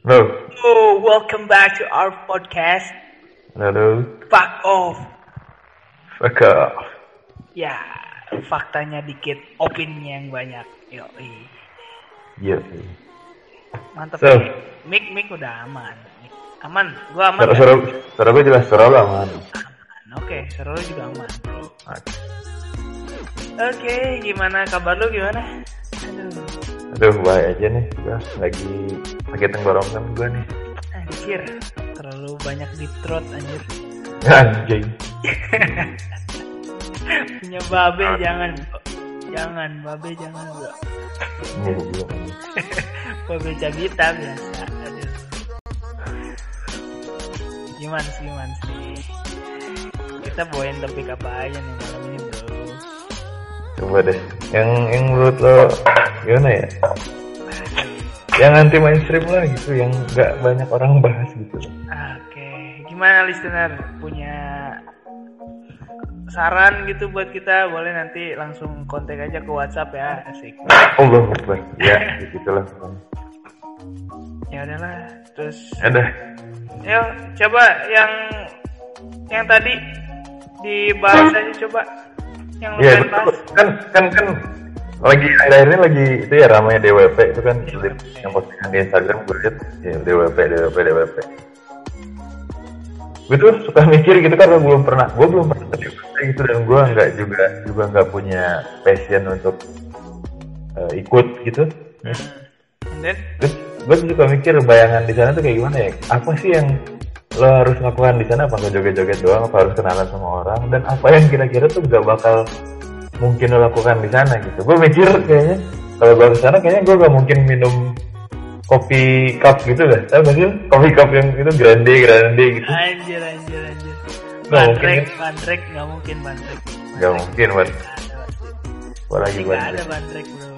Halo. Oh, welcome back to our podcast. Halo. Fuck off. Fuck off. Ya, faktanya dikit, opininya yang banyak. Yo, Iya. mantap. So. Mik, mik udah aman. Mik. Aman, gua aman. Suara, kan? suara, suara gue jelas, suara lo aman. Oke, seru lu juga aman. Oke. Oke, gimana kabar lu gimana? Aduh, Aduh, baik aja nih. Gue lagi sakit tenggorokan gue nih. anjir, terlalu banyak di throat anjir. Anjing. Punya babe jangan, bro. jangan, babe jangan bro. Ini belum. Babe cabita biasa. Aduh. Gimana sih, gimana sih? Kita bawain topik apa aja nih malam ini bro? Coba deh. Yang yang menurut lo gimana ya? Yang anti mainstream lah gitu, yang nggak banyak orang bahas gitu. Oke, gimana listener punya saran gitu buat kita boleh nanti langsung kontak aja ke WhatsApp ya asik Allah Akbar. Ya, gitulah. ya udahlah terus Ada. yuk coba yang yang tadi dibahas aja coba yang lu betul. bahas kan kan kan lagi akhir ini lagi itu ya ramai DWP itu kan yang postingan di Instagram gue liat ya DWP DWP DWP gue tuh suka mikir gitu kan gue belum pernah gue belum pernah DWP gitu dan gue nggak juga juga nggak punya passion untuk eh, ikut gitu. Then, terus gue tuh suka mikir bayangan di sana tuh kayak gimana ya? Apa sih yang lo harus lakukan di sana? Apa nggak joget-joget doang? Apa harus kenalan sama orang? Dan apa yang kira-kira tuh gak bakal mungkin lo lakukan di sana gitu. Gue mikir kayaknya kalau gue ke sana kayaknya gue gak mungkin minum kopi cup gitu lah tau gak sih? Kopi cup yang itu grande grande gitu. Anjir anjir anjir. Nggak mungkin, bandrek ya? nggak mungkin bandrek gak mungkin buat Pasti buat ada bandrek bro.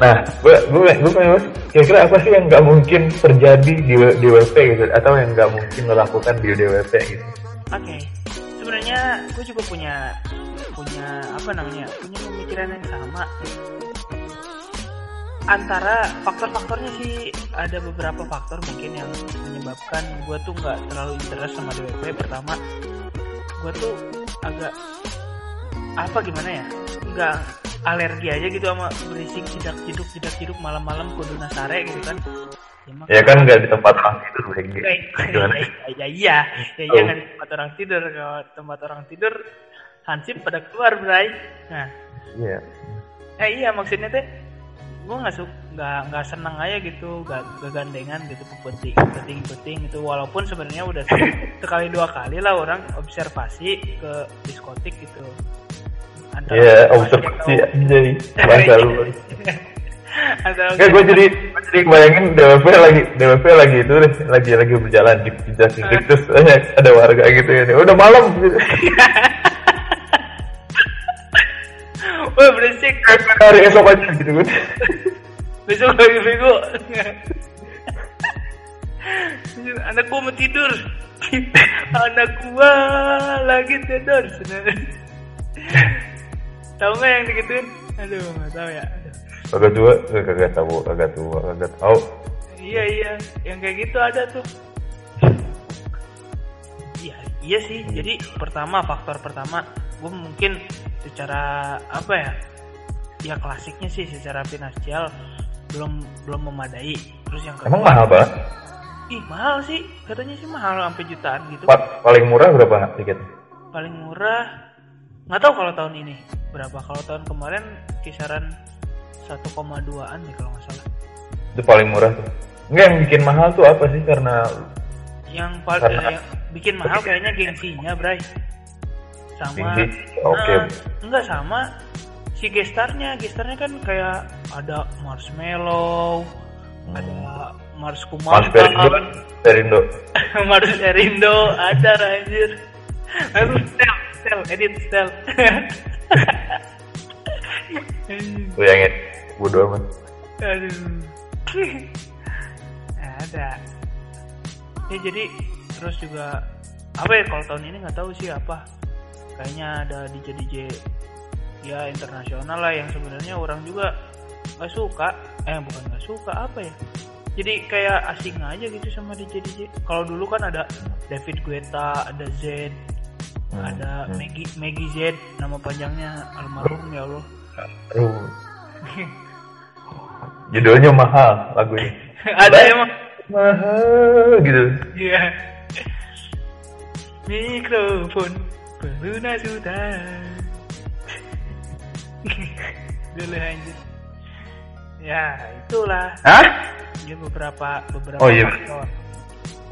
Nah, gue gue gue pengen kira-kira apa sih yang nggak mungkin terjadi di W- DWP gitu, atau yang nggak mungkin lo lakukan di DWP gitu? Oke, sebenarnya gue juga punya punya apa namanya punya pemikiran yang sama. Antara faktor-faktornya sih ada beberapa faktor mungkin yang menyebabkan gue tuh nggak terlalu interest sama DWP. Pertama, gue tuh agak apa gimana ya, nggak alergi aja gitu sama berisik jidak jiduk jidak jiduk malam-malam kudu nasare gitu kan. Mak- Ya kan nggak di tempat orang tidur lagi. Eh, Gimana? ya, iya, ya Oh. jangan di tempat orang tidur. Kalau tempat orang tidur, hansip pada keluar, Bray. Nah, Iya. eh iya maksudnya teh, gue nggak suka, nggak nggak senang aja gitu, gak, gak gandengan gitu, peting, peting, peting itu. Walaupun sebenarnya udah se- sekali dua kali lah orang observasi ke diskotik gitu. Antara Iya, masuk observasi jadi Enggak, gue jadi gue jadi bayangin DWP lagi DWP lagi itu deh, lagi lagi berjalan di pindah titik terus ada, warga gitu ya. Udah malam gitu. Wah berisik, Hari esok aja gitu kan. besok lagi bego. Anak gua mau tidur. Anak gua lagi tidur. tahu nggak yang digituin? Aduh, nggak tahu ya. Kagak tua, eh, kagak tahu, kagak tua, kagak tahu. Iya iya, yang kayak gitu ada tuh. Iya iya sih. Jadi pertama faktor pertama, gue mungkin secara apa ya? Ya klasiknya sih secara finansial belum belum memadai. Terus yang kedua, Emang mahal banget? Ih mahal sih, katanya sih mahal sampai jutaan gitu. Pa- paling murah berapa tiketnya? Paling murah nggak tahu kalau tahun ini berapa. Kalau tahun kemarin kisaran 1,2an deh kalau nggak salah. Itu paling murah tuh. Enggak yang bikin mahal tuh apa sih karena yang paling Karena- yang bikin mahal kayaknya gengsinya Bray sama Gengsi? Oke. Nah, enggak sama si gestarnya gestarnya kan kayak ada marshmallow Hmm. ada Mars Mas Kumanta Perindo, Perindo. Mars Erindo ada anjir lalu stel stel edit stel Tuh yang ini bodo amat. aduh. Ada. Ya jadi terus juga apa ya kalau tahun ini nggak tahu sih apa. Kayaknya ada DJ DJ ya internasional lah yang sebenarnya orang juga nggak suka. Eh bukan nggak suka apa ya. Jadi kayak asing aja gitu sama DJ DJ kalau dulu kan ada David Guetta ada Z Hmm, ada hmm. Maggie Maggie Z nama panjangnya almarhum ya Allah. Aduh. Judulnya mahal lagu ini. ada emang Mahal gitu. Iya. Mikrofon peluna sudah. Dulu anjir. Ya, itulah. Hah? Dia beberapa beberapa Oh, iya. faktor.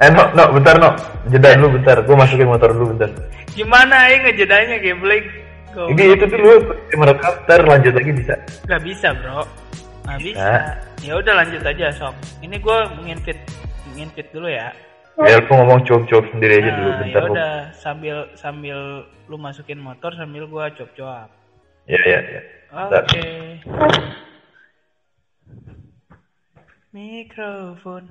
Eh, no, no, bentar, no. Jeda dulu bentar. Gue masukin motor dulu bentar. Gimana ya ngejedanya gameplay? Kok Ini itu dulu merekam, ntar lanjut lagi bisa. nggak bisa, Bro. Nggak bisa. Ya udah lanjut aja, sok. Ini gue nginfit nginfit dulu ya. Biar aku ngomong cuap-cuap sendiri aja dulu Nah, bentar. ya udah sambil sambil lu masukin motor sambil gua cuap-cuap. Ya, ya, ya. Bentar. Oke. Mikrofon.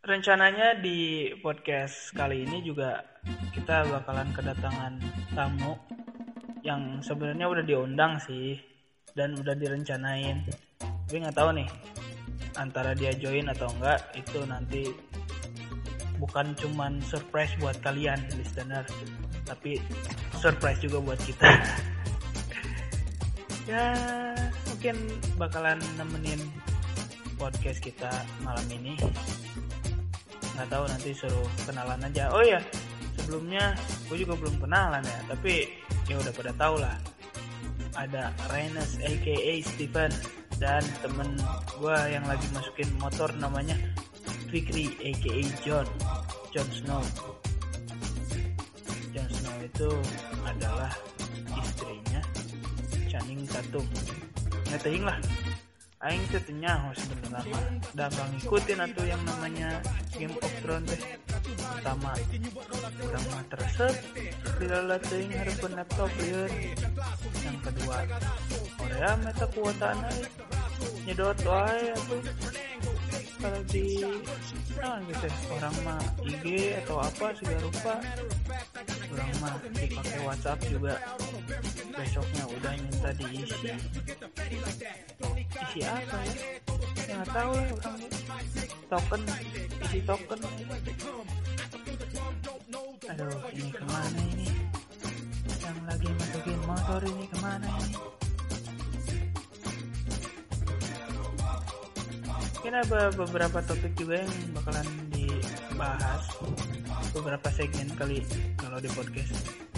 Rencananya di podcast kali ini juga kita bakalan kedatangan tamu yang sebenarnya udah diundang sih dan udah direncanain. Tapi nggak tahu nih antara dia join atau enggak itu nanti bukan cuman surprise buat kalian listener tapi surprise juga buat kita ya mungkin bakalan nemenin podcast kita malam ini nggak tahu nanti suruh kenalan aja. Oh ya sebelumnya gue juga belum kenalan ya tapi ya udah pada tau lah. Ada Reines aka Steven dan temen gue yang lagi masukin motor namanya Fikri aka John John Snow. Jon Snow itu adalah istrinya Channing Tatum. Ngetehing lah Aing teh teu nyaho sebenarnya. Mah da bang ikutin atuh yang namanya Game of Thrones teh. Pertama urang mah teresep dilala teuing hareupeun laptop lieur yang kedua Korea meta kuotaan euy nyedot wae atuh. Kalau di nah gitu orang mah IG atau apa segala rupa orang mah dipakai WhatsApp juga. Besoknya udah minta diisi isi apa ya? Ya, nggak tahu lah orang token isi token. Aduh ini ke mana ini? Yang lagi masukin motor ini ke mana ini? Mungkin ada beberapa topik juga yang bakalan dibahas. Beberapa segmen kali kalau di podcast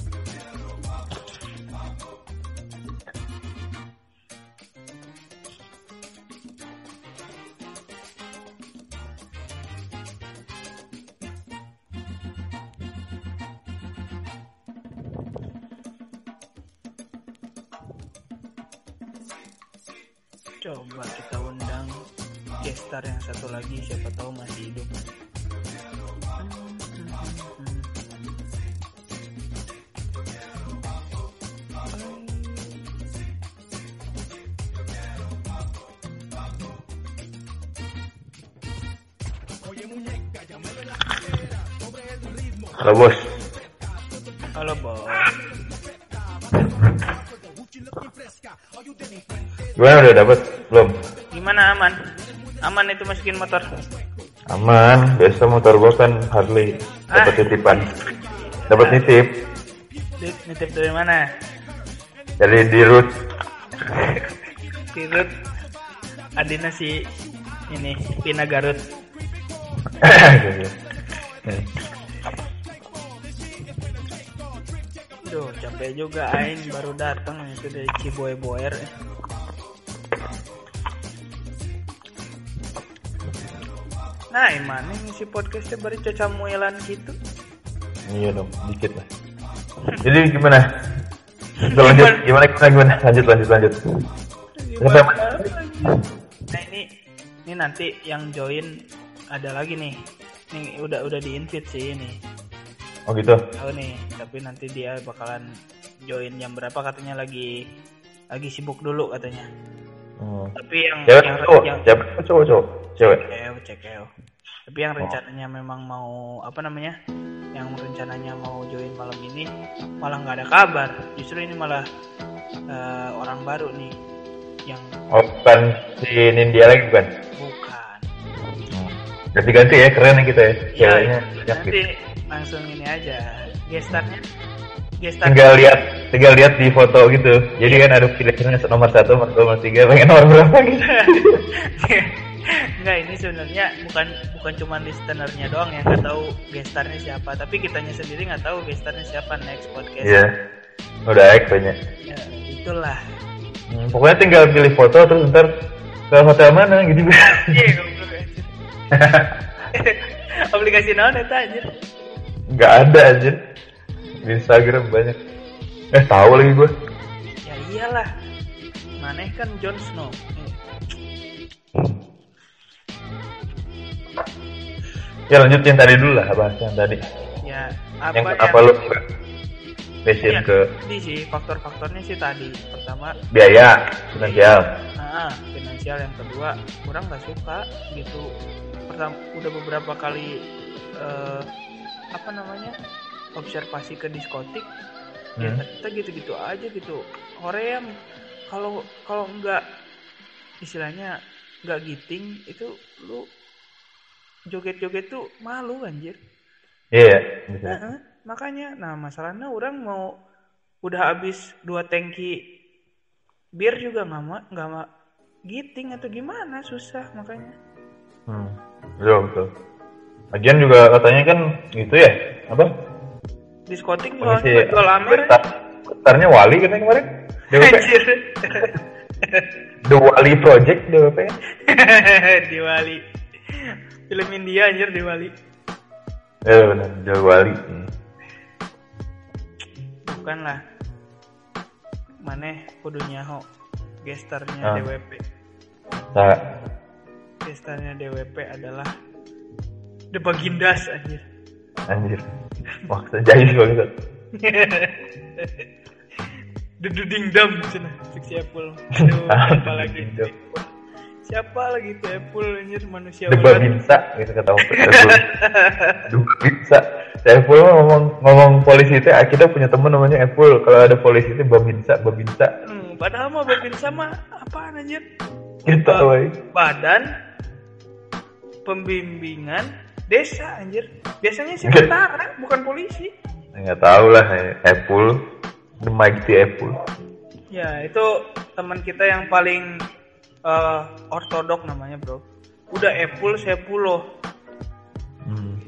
satu lagi siapa tahu masih hidup Halo bos. halo bos Gimana udah dapet? Belum? gimana aman aman itu masukin motor Aman. Biasa motor gua kan Harley. Dapat Ah. titipan. Dapat nitip. Dit, nitip dari mana Dari di root. Tirut Adina si ini Pina Garut. Duh capek juga Aing baru datang itu dari Ciboy Boer Nah emang ini si podcastnya baru caca muelan gitu Iya dong, dikit lah. Jadi gimana? Kita lanjut, gimana gimana gimana? Lanjut lanjut lanjut. Gimana? Nah ini ini nanti yang join ada lagi nih Nih udah udah di invite sih ini Oh gitu. tahu nih tapi nanti dia bakalan join jam berapa katanya lagi lagi sibuk dulu katanya Hmm. tapi yang Cewek yang, cowok, yang cowok cowok, cewek. cekeo cekeo tapi yang rencananya memang mau apa namanya yang rencananya mau join malam ini malah nggak ada kabar justru ini malah eh, orang baru nih yang Oh, bukan si Nindya lagi bukan? bukan Ganti-ganti ya, keren ya kita ya. ya Ceweknya banyak nanti gitu. langsung ini aja gestarnya gestar Tinggal lihat, tinggal lihat di foto gitu. Jadi kan ada pilihannya nomor satu, nomor dua, nomor tiga, pengen nomor berapa gitu. Enggak ini sebenarnya bukan bukan cuma listenernya doang yang nggak tahu gestarnya siapa, tapi kitanya sendiri nggak tahu gestarnya siapa next podcast. Iya. Udah ek banyak. Ya, itulah. Hmm, pokoknya tinggal pilih foto terus ntar ke hotel mana gitu. Iya. Aplikasi naon eta anjir? Nggak ada aja. Di Instagram banyak. Eh tahu lagi gue. Ya iyalah. Maneh kan Jon Snow. Ya lanjut yang tadi dulu lah, bahas yang tadi. Ya, apa yang yang, kenapa lu nggak passion Iya, ke ini sih faktor-faktornya sih tadi. Pertama, biaya finansial. ah, finansial yang kedua kurang nggak suka gitu pertama udah beberapa kali eh, apa namanya observasi ke diskotik ya Hmm. ternyata gitu-gitu aja gitu Korea kalau kalau nggak istilahnya nggak giting itu lu joget-joget tuh malu anjir Iya, bisa. Heeh, makanya nah masalahnya orang mau udah habis dua tangki bir juga nggak ma nggak ma giting atau gimana susah makanya Hmm. Betul, betul. Lagian juga katanya kan gitu ya, apa? diskotik soalnya jual amer Star, starnya Wali katanya kemarin. DWP. anjir The Wali Project DWP. di Wali film India anjir di Wali Ya benar, The Wali. Hmm. bukan lah maneh kudu nyaho gesternya Ah. DWP Nah, gesternya DWP adalah The Bagindas anjir anjir. Maksudnya jahil banget. Dududing dam cina Fiksi Apple Aduh siapa lagi. Siapa lagi Apple anjir manusia The ular. Babinsa gitu kata Om Saiful. The Babinsa. Saiful mah ngomong ngomong polisi itu kita punya teman namanya Apple. Kalau ada polisi itu Babinsa, Babinsa. hmm, Padahal mah Babin sama apaan anjir Kita woy. Badan Pembimbingan Desa anjir Biasanya sih tentara bukan polisi Enggak tahu lah eh, Apple. The Mighty Apple. Ya itu teman kita yang paling eh, ortodok namanya bro Udah Apple Sepulo Hmm.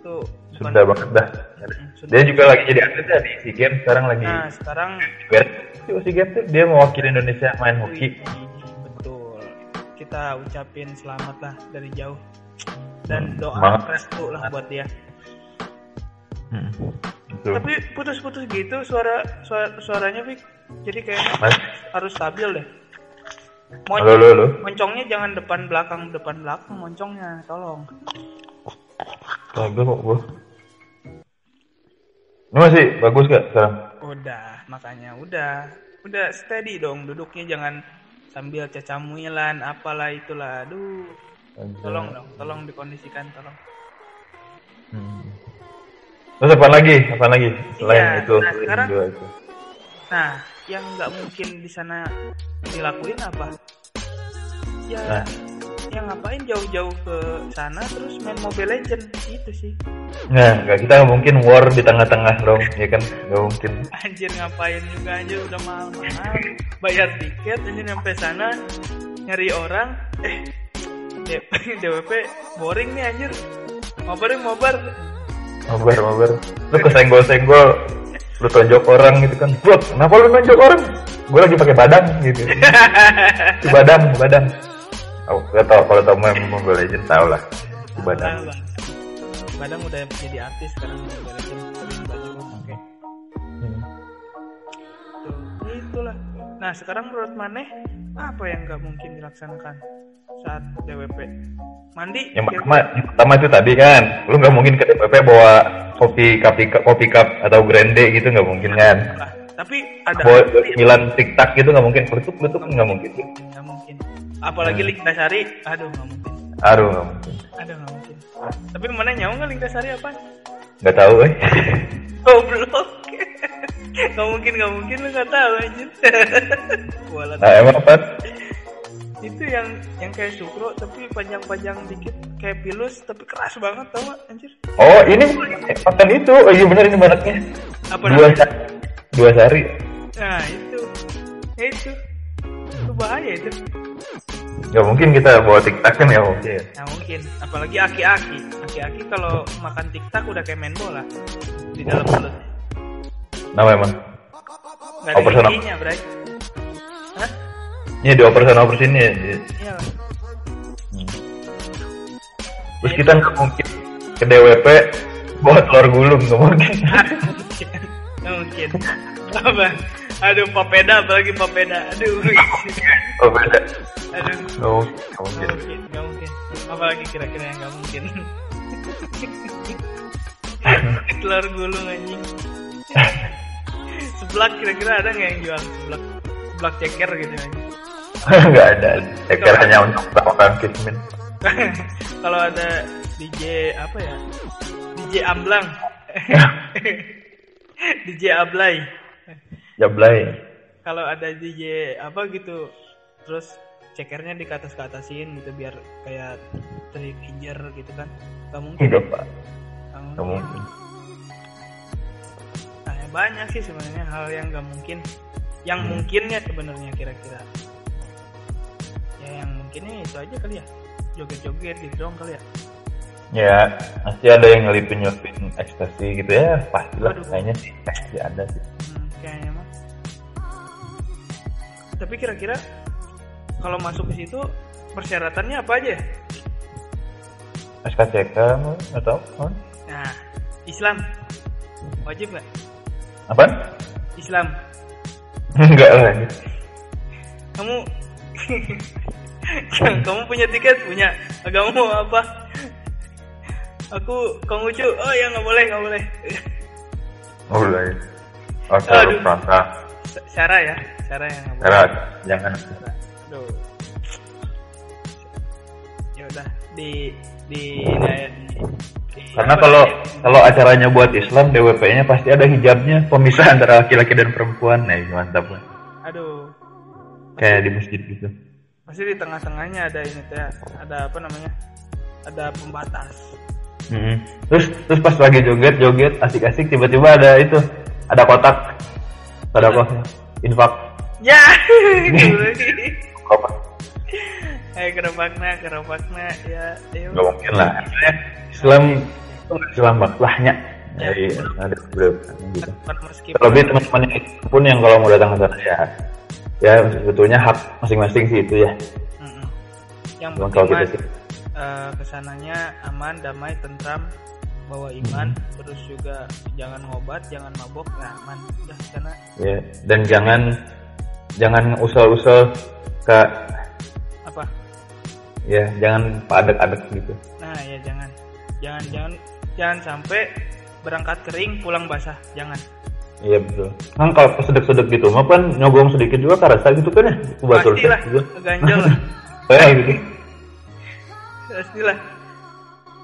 Tuh Sudah banget dah. Hmm, sudah. Dia juga lagi jadi atlet ya di SEA Games sekarang lagi. Nah sekarang SEA Games tuh dia mewakili Indonesia main hoki. Betul. Kita ucapin selamat lah dari jauh. Dan doa Semangat. restu lah buat dia. Hmm. Betul. Tapi putus-putus gitu suara, suara suaranya Fik. Jadi Mas, harus stabil deh. Halo halo halo. moncongnya jangan depan belakang depan belakang moncongnya tolong. Kagak kok gua. Ini masih bagus gak sekarang? Udah makanya udah udah steady dong duduknya jangan sambil cacamuilan apalah itulah. Aduh tolong dong tolong dikondisikan tolong. Hmm. Terus apa lagi? Apa lagi? Selain Iya, itu, nah, sekarang- itu. Nah, yang nggak mungkin di sana dilakuin apa? Ya, Nah. yang ngapain jauh-jauh ke sana terus main Mobile Legend itu sih. Nah, nggak kita nggak mungkin war di tengah-tengah dong, ya kan? Nggak mungkin. Anjir ngapain juga anjir udah mahal-mahal. Bayar tiket anjir nyampe sana nyari orang eh DWP boring nih anjir. Mabar mabar. Mabar, mabar. Lu kesenggol-senggol, lu tonjok orang gitu kan. Bro, kenapa lu nonjok orang? Gue lagi pakai badang gitu. Di badang, badang. Oh, gak tau kalau tau main Mobile Legends tau lah. Di badang. Nah, Badang udah jadi artis sekarang Mobile Legend sering banyak yang pakai. Hmm. Tuh, itulah. Nah, sekarang menurut Maneh apa yang nggak mungkin dilaksanakan saat DWP? Mandi? Yang pertama, yang pertama itu tadi kan, lu nggak mungkin ke DPP bawa kopi kopi kopi cup atau grande gitu nggak mungkin kan? Tapi ada Bawa sembilan tiktak gitu nggak mungkin, berutuk berutuk nggak mungkin. nggak mungkin. Apalagi Link Dasari, aduh nggak mungkin. Aduh nggak mungkin. Aduh nggak mungkin. Tapi mana nyawa nggak Link Dasari apa? Nggak tahu eh. Goblok. Gak mungkin, gak mungkin lu gak tahu anjir. Walat. Nah emang apa? Itu yang yang kayak sukro tapi panjang-panjang dikit kayak pilus tapi keras banget tau gak anjir. Oh ini makan itu. Oh iya benar ini mereknya. Apa Dua namanya? sari. Dua sari. Nah, itu. Ya itu. Itu bahaya itu. Gak mungkin kita bawa tiktak kan ya mungkin. Nah mungkin, apalagi aki-aki. Aki-aki kalau makan tiktak udah kayak main bola di dalam mulut. Nama emang. Gak ada sana. giginya, Bray. Hah? Ini dioper sana oper sini ya. Iya lah. Terus kita nggak mungkin ke DWP bawa telur gulung nggak mungkin. Nggak mungkin. Apa? Aduh, papeda, apalagi papeda. Aduh, beda. aduh. Nggak mungkin. Nggak mungkin, nggak mungkin. Apalagi kira-kira yang nggak mungkin. Telur gulung anjing. Seblak kira-kira ada nggak yang jual seblak? Seblak ceker gitu anjing. Nggak ada. Ceker hanya untuk makan kismin. Kalau ada DJ apa ya? DJ Amblang. DJ Ablay. Jablay. Kalau ada DJ apa gitu, terus cekernya di atas ke atasin gitu biar kayak trigger gitu kan. Gak mungkin. Enggak pak. Nggak Nggak mungkin. Nah, banyak sih sebenarnya hal yang gak mungkin. Yang mungkinnya sebenarnya kira-kira. Ya yang mungkinnya itu aja kali ya. Joget-joget gitu dong kali ya. Ya, pasti ada yang ngelipin nyelipin ekstasi gitu ya, pastilah Waduh. kayaknya sih pasti ada sih. Hmm, kayaknya mah. Tapi kira-kira kalau masuk ke situ persyaratannya apa aja? SKCK tahu, kan? Nah, Islam wajib nggak? Apa? Islam. Enggak lah. Kamu kamu punya tiket punya agamamu apa? Aku Konghucu. Oh ya nggak boleh nggak boleh. Oh boleh. Oh, Aduh. perasa. Syara ya, Syara yang nggak boleh. Cara jangan. Aduh. Ya udah di di, di, di Karena kalau kalau acaranya buat Islam DWP-nya pasti ada hijabnya, pemisah antara laki-laki dan perempuan. Nah, ini mantap aduh Kayak di masjid gitu. pasti di tengah-tengahnya ada ini teh ada apa namanya? Ada pembatas. Mm-mm. Terus terus pas lagi joget joget asik-asik tiba-tiba ada itu ada kotak. Ada kok infak. Ya. Apa? Eh kerepakna kerepakna ya ya. Nggak mungkin lah. Islam itu nggak Islam maklahnya. Ya. jadi ada beberapa gitu terlebih teman-teman pun yang kalau mau datang ke sana ya ya sebetulnya hak masing-masing sih itu ya. Yang penting kalau kita sih. eh, ke sananya aman damai tentram bawa iman Hmm. terus juga jangan ngobat jangan mabok nah aman. Udah sana. Ya dan jangan jangan usul-usul ke apa? Ya jangan padat-adat gitu. Nah ya jangan. Jangan jangan jangan sampai berangkat kering pulang basah. Jangan Iya betul. Kan kalau pas sedek-sedek gitu, mah kan nyogong sedikit juga karasa gitu kan ya. Itu batur pastilah gitu. ganjel lah. Kayak gitu. pastilah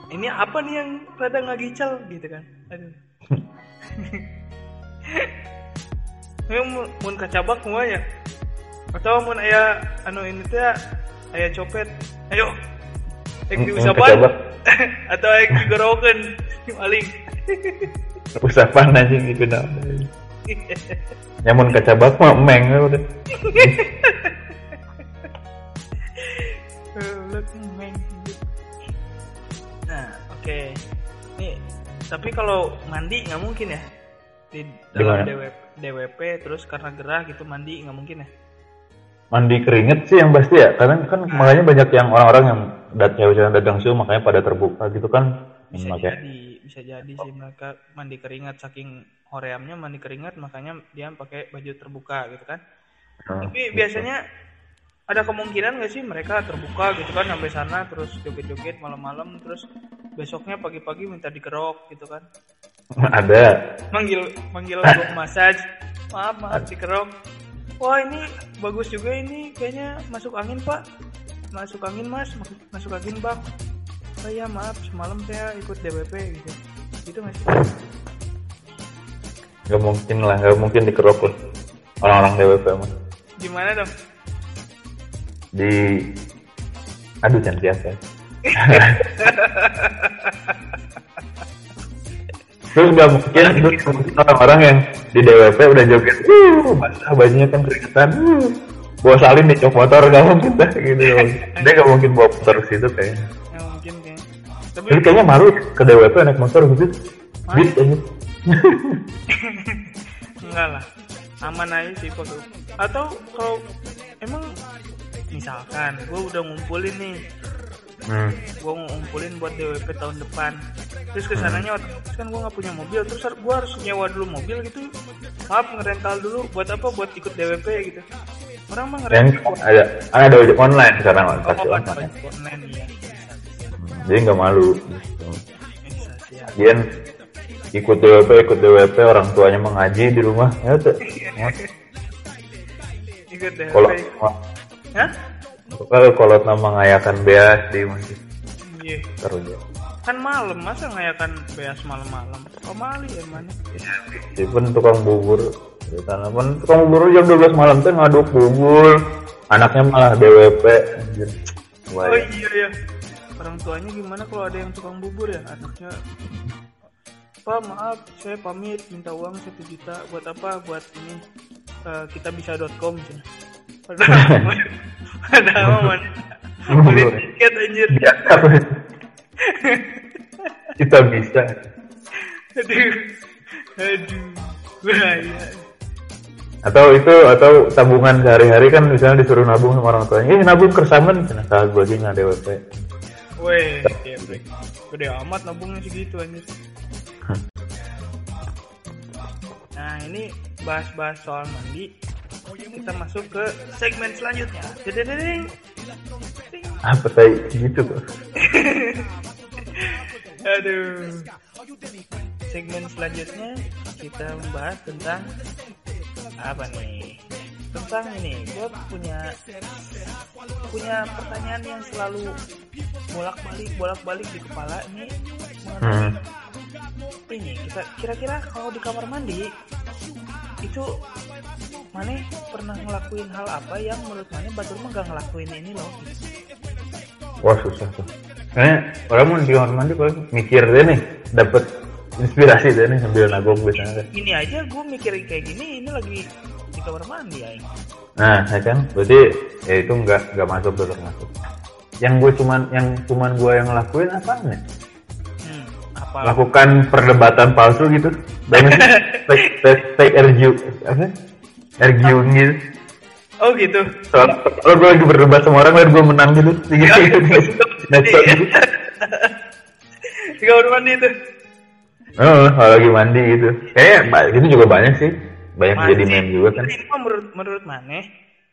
ini apa nih yang rada ngagical gitu kan. Aduh. Ini mun- mun kacabak semuanya atau mun aya anu ini teh aya copet. Ayo. Ek diusapan atau ek digorokeun maling Usapan aja gitu nah. Nyamun kacabak mah emeng udah. Nah, oke. Nih, tapi kalau mandi nggak mungkin ya di dalam Gimana? DWP, DWP terus karena gerah gitu mandi nggak mungkin ya? Mandi keringet sih yang pasti ya, karena kan makanya banyak yang orang-orang yang dat cewek-cewek dagang show makanya pada terbuka gitu kan. Bisa bisa jadi sih mereka mandi keringat saking horeamnya mandi keringat makanya dia pakai baju terbuka gitu kan. Hmm, Tapi gitu. biasanya ada kemungkinan nggak sih mereka terbuka gitu kan sampai sana terus joget-joget malam-malam terus besoknya pagi-pagi minta dikerok gitu kan. ada. manggil manggil gua massage maaf maaf dikerok wah ini bagus juga ini kayaknya masuk angin pak masuk angin mas masuk, masuk angin bang oh ya maaf semalam saya ikut DWP gitu gitu nggak sih Gak mungkin lah, gak mungkin dikerok lah. Orang-orang DWP mah. Gimana dong? Di... Aduh, jangan biasa. Terus gak mungkin itu orang-orang yang di DWP udah joget, uh, basah bajunya kan keringetan, uh, bawa salin nih cok motor gak mungkin dah gitu. Dia gak mungkin bawa motor ke situ. Ya mungkin kayaknya. Jadi kayaknya malu ke DWP naik motor gitu. Beat aja. enggak lah. Aman aja sih kalau atau kalau emang misalkan gue udah ngumpulin nih. Hmm. gue ngumpulin buat DWP tahun depan. Terus ke sananya otomatis kan gue nggak punya mobil terus gue harus nyewa dulu mobil gitu. Maaf ngerental dulu. Buat apa? Buat ikut DWP gitu. Orang mah ngerental. Ada ada online sekarang pasti Oh, online. online ya Jadi nggak malu. Gitu. ya. Lagian ikut DWP ikut DWP orang tuanya mengaji di rumah ya tuh. ikut DWP Kalau Hah? kalau kalau nama ngayakan beas di masjid iya taruh dia. kan malam masa ngayakan beas malam-malam oh mali ya mana Even tukang bubur di sana pun tukang bubur jam 12 malam tuh ngaduk bubur anaknya malah DWP anjir. Wah, oh iya ya orang tuanya gimana kalau ada yang tukang bubur ya? Anaknya Pak maaf saya pamit minta uang satu juta buat apa? Buat ini eh, kita bisa.com padahal padahal mana beli tiket anjir. Ya, kita bisa aduh aduh bahaya. Atau itu atau tabungan sehari-hari kan misalnya disuruh nabung sama orang tuanya eh nabung kersamen nah saat gue aja nggak DWP weh geblek. gede amat nabungnya segitu anjir nah ini bahas-bahas soal mandi kita masuk ke segmen selanjutnya Dedededeng. Ding. apa tai gitu tuh aduh segmen selanjutnya kita membahas tentang apa nih tentang ini. Gue punya punya pertanyaan yang selalu bolak balik bolak balik di kepala. Ini mengenai hmm. ini kita kira-kira kalau di kamar mandi itu mana pernah ngelakuin hal apa yang menurut mana Batur mah gak ngelakuin ini loh? Wah susah tuh. Kayaknya orang mau di kamar mandi paling mikir deh nih dapet inspirasi deh nih sambil nagok biasanya. Ini aja gue mikirin kayak gini ini lagi kamar mandi ya nah ya kan? Berarti ya itu nggak nggak masuk tuh termasuk yang gue cuman yang cuman gue yang ngelakuin apa nih? Hmm, apa? Lakukan perdebatan palsu gitu? Banyak take take take argue apa? Arguing gitu oh gitu. Soal kalau gue lagi berdebat sama orang lain gue menang gitu. Gitu Netson gitu. Di kamar mandi itu. Oh kalau lagi mandi gitu. Kayaknya ba- itu juga banyak sih banyak jadi meme juga kan. Ini menurut menurut Maneh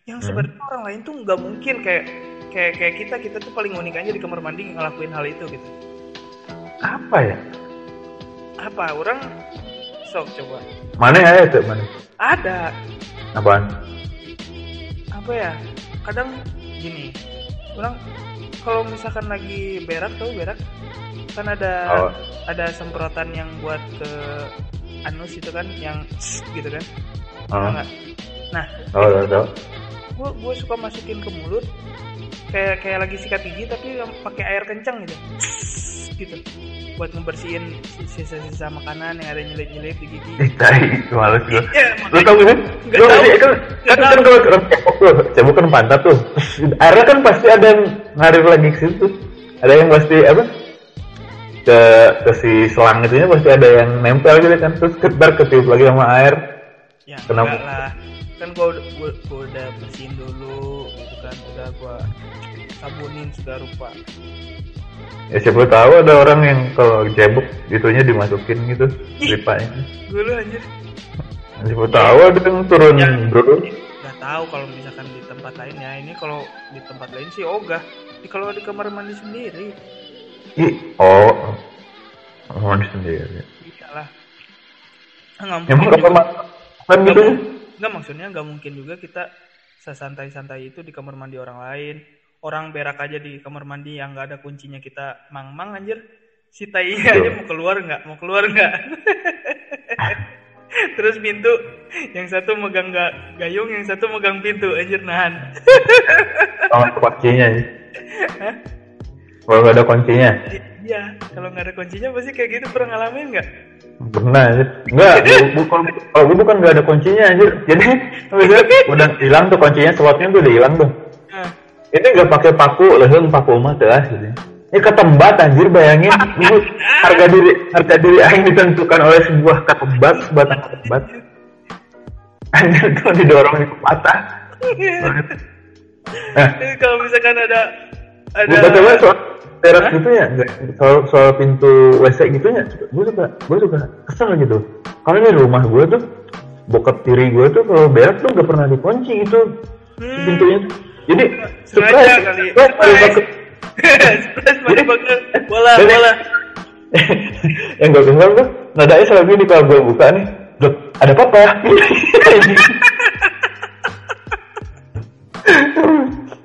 yang sebenarnya orang lain tuh nggak mungkin kayak kayak kayak kita. Kita tuh paling unik aja di kamar mandi ngelakuin hal itu gitu. Apa ya? Apa? Orang sok coba. Mana ya tuh mana ada. Apaan? Apa ya? Kadang gini orang kalau misalkan lagi berak tau berak? Kan ada Oh. ada semprotan yang buat ke anus itu kan yang gitu kan. Tau nggak? nah oh tau tau. gue gue suka masukin ke mulut kayak kayak lagi sikat gigi tapi yang pakai air kencang gitu. Gitu. Buat ngebersihin sisa-sisa makanan yang ada nyelip-nyelip di gigi. Tai itu males gue Iya, lu tau Nggak lu pasti kan kan, kan kalau orang cebok tuh cebok kan pantat tuh. Airnya kan pasti ada yang ngalir lagi ke situ. Ada yang pasti apa ke ke si selang itunya pasti ada yang nempel gitu kan. Terus ketar ketiup lagi sama air. Ya Kenapa? lah. Kan udah gua, gua udah bersihin dulu gitu kan. Udah gue sabunin segala rupa. Ya siapa tahu ada orang yang kalau cebok itunya dimasukin gitu lipanya gue lu anjir. Siapa tahu ada yang turun Ya. bro. nggak tahu kalau misalkan di tempat lain. Ya ini kalau di tempat lain sih ogah. Di kalau di kamar mandi sendiri oh mandi sendiri iyalah nggak emang mungkin kamar juga- kan gitu Enggak maksudnya nggak mungkin juga kita sesantai-santai itu di kamar mandi orang lain. Orang berak aja di kamar mandi yang nggak ada kuncinya kita mang-mang anjir. Si tai aja mau keluar nggak? Mau keluar nggak? Terus pintu yang satu megang ga, gayung, yang satu megang pintu, anjir nahan. Kalau kuncinya ya. Kalau nggak ada kuncinya. Iya, kalau nggak ada kuncinya pasti kayak gitu pernah ngalamin nggak? Pernah. Enggak, bukan kalau gue bukan nggak ada kuncinya anjir. Jadi udah hilang tuh kuncinya, slotnya tuh udah hilang tuh. Nah, Ini nggak pakai paku, leheng paku mah telah gitu. Ini ketembat anjir bayangin Ini harga diri harga diri aing ditentukan oleh sebuah ketembat, sebatang ketembat. Anjir tuh didorong di patah. Nah, kalau misalkan ada ada gue soal teras gitu ya, soal soal pintu WC gitu ya, gue suka gue suka kesel gitu. Kalau di rumah gue tuh bokap tiri gue tuh kalau berak tuh nggak pernah dikunci gitu Hmm. pintunya. Jadi surprise, kali. surprise, Surprise mandi bakal bola bola. yang gak kesel tuh nadanya selalu gini kalau gue buka nih Dok, ada apa ya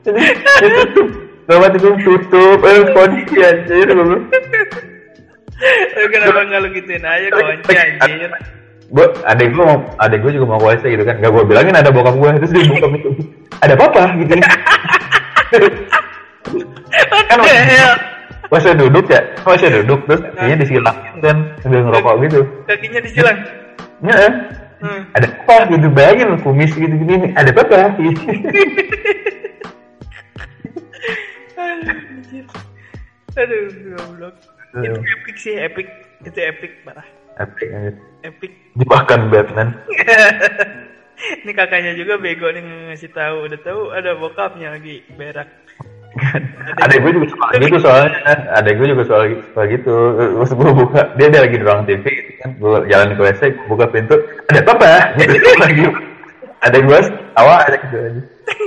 jadi Gak itu tutup eh kunci anjir. Eh, Kenapa nggak lu gituin aja kunci anjir? gue adek gue mau adek gue juga mau WC gitu kan gak gue bilangin ada bokap gue terus dia buka pintu ada apa apa gitu kan What the hell? WC duduk ya WC duduk terus dia disilangin kan sambil ngerokok gitu Kakinya disilang. ya eh. Hmm. ada apa gitu bayangin kumis gitu gini ada apa gitu. Aduh, goblok. Itu epic sih, epic. Itu epic parah. epic anjir Epic. jebakan Batman. Ini kakaknya juga bego nih ngasih tahu. Udah tahu ada bokapnya lagi berak. adek gue juga soal gitu soalnya. Adek gue juga soal, soal gitu. Terus gue buka. Dia dia lagi di ruang TV gitu kan. Gue jalan ke WC buka pintu. Ada apa gitu lagi. Adek gue awal ada gitu aja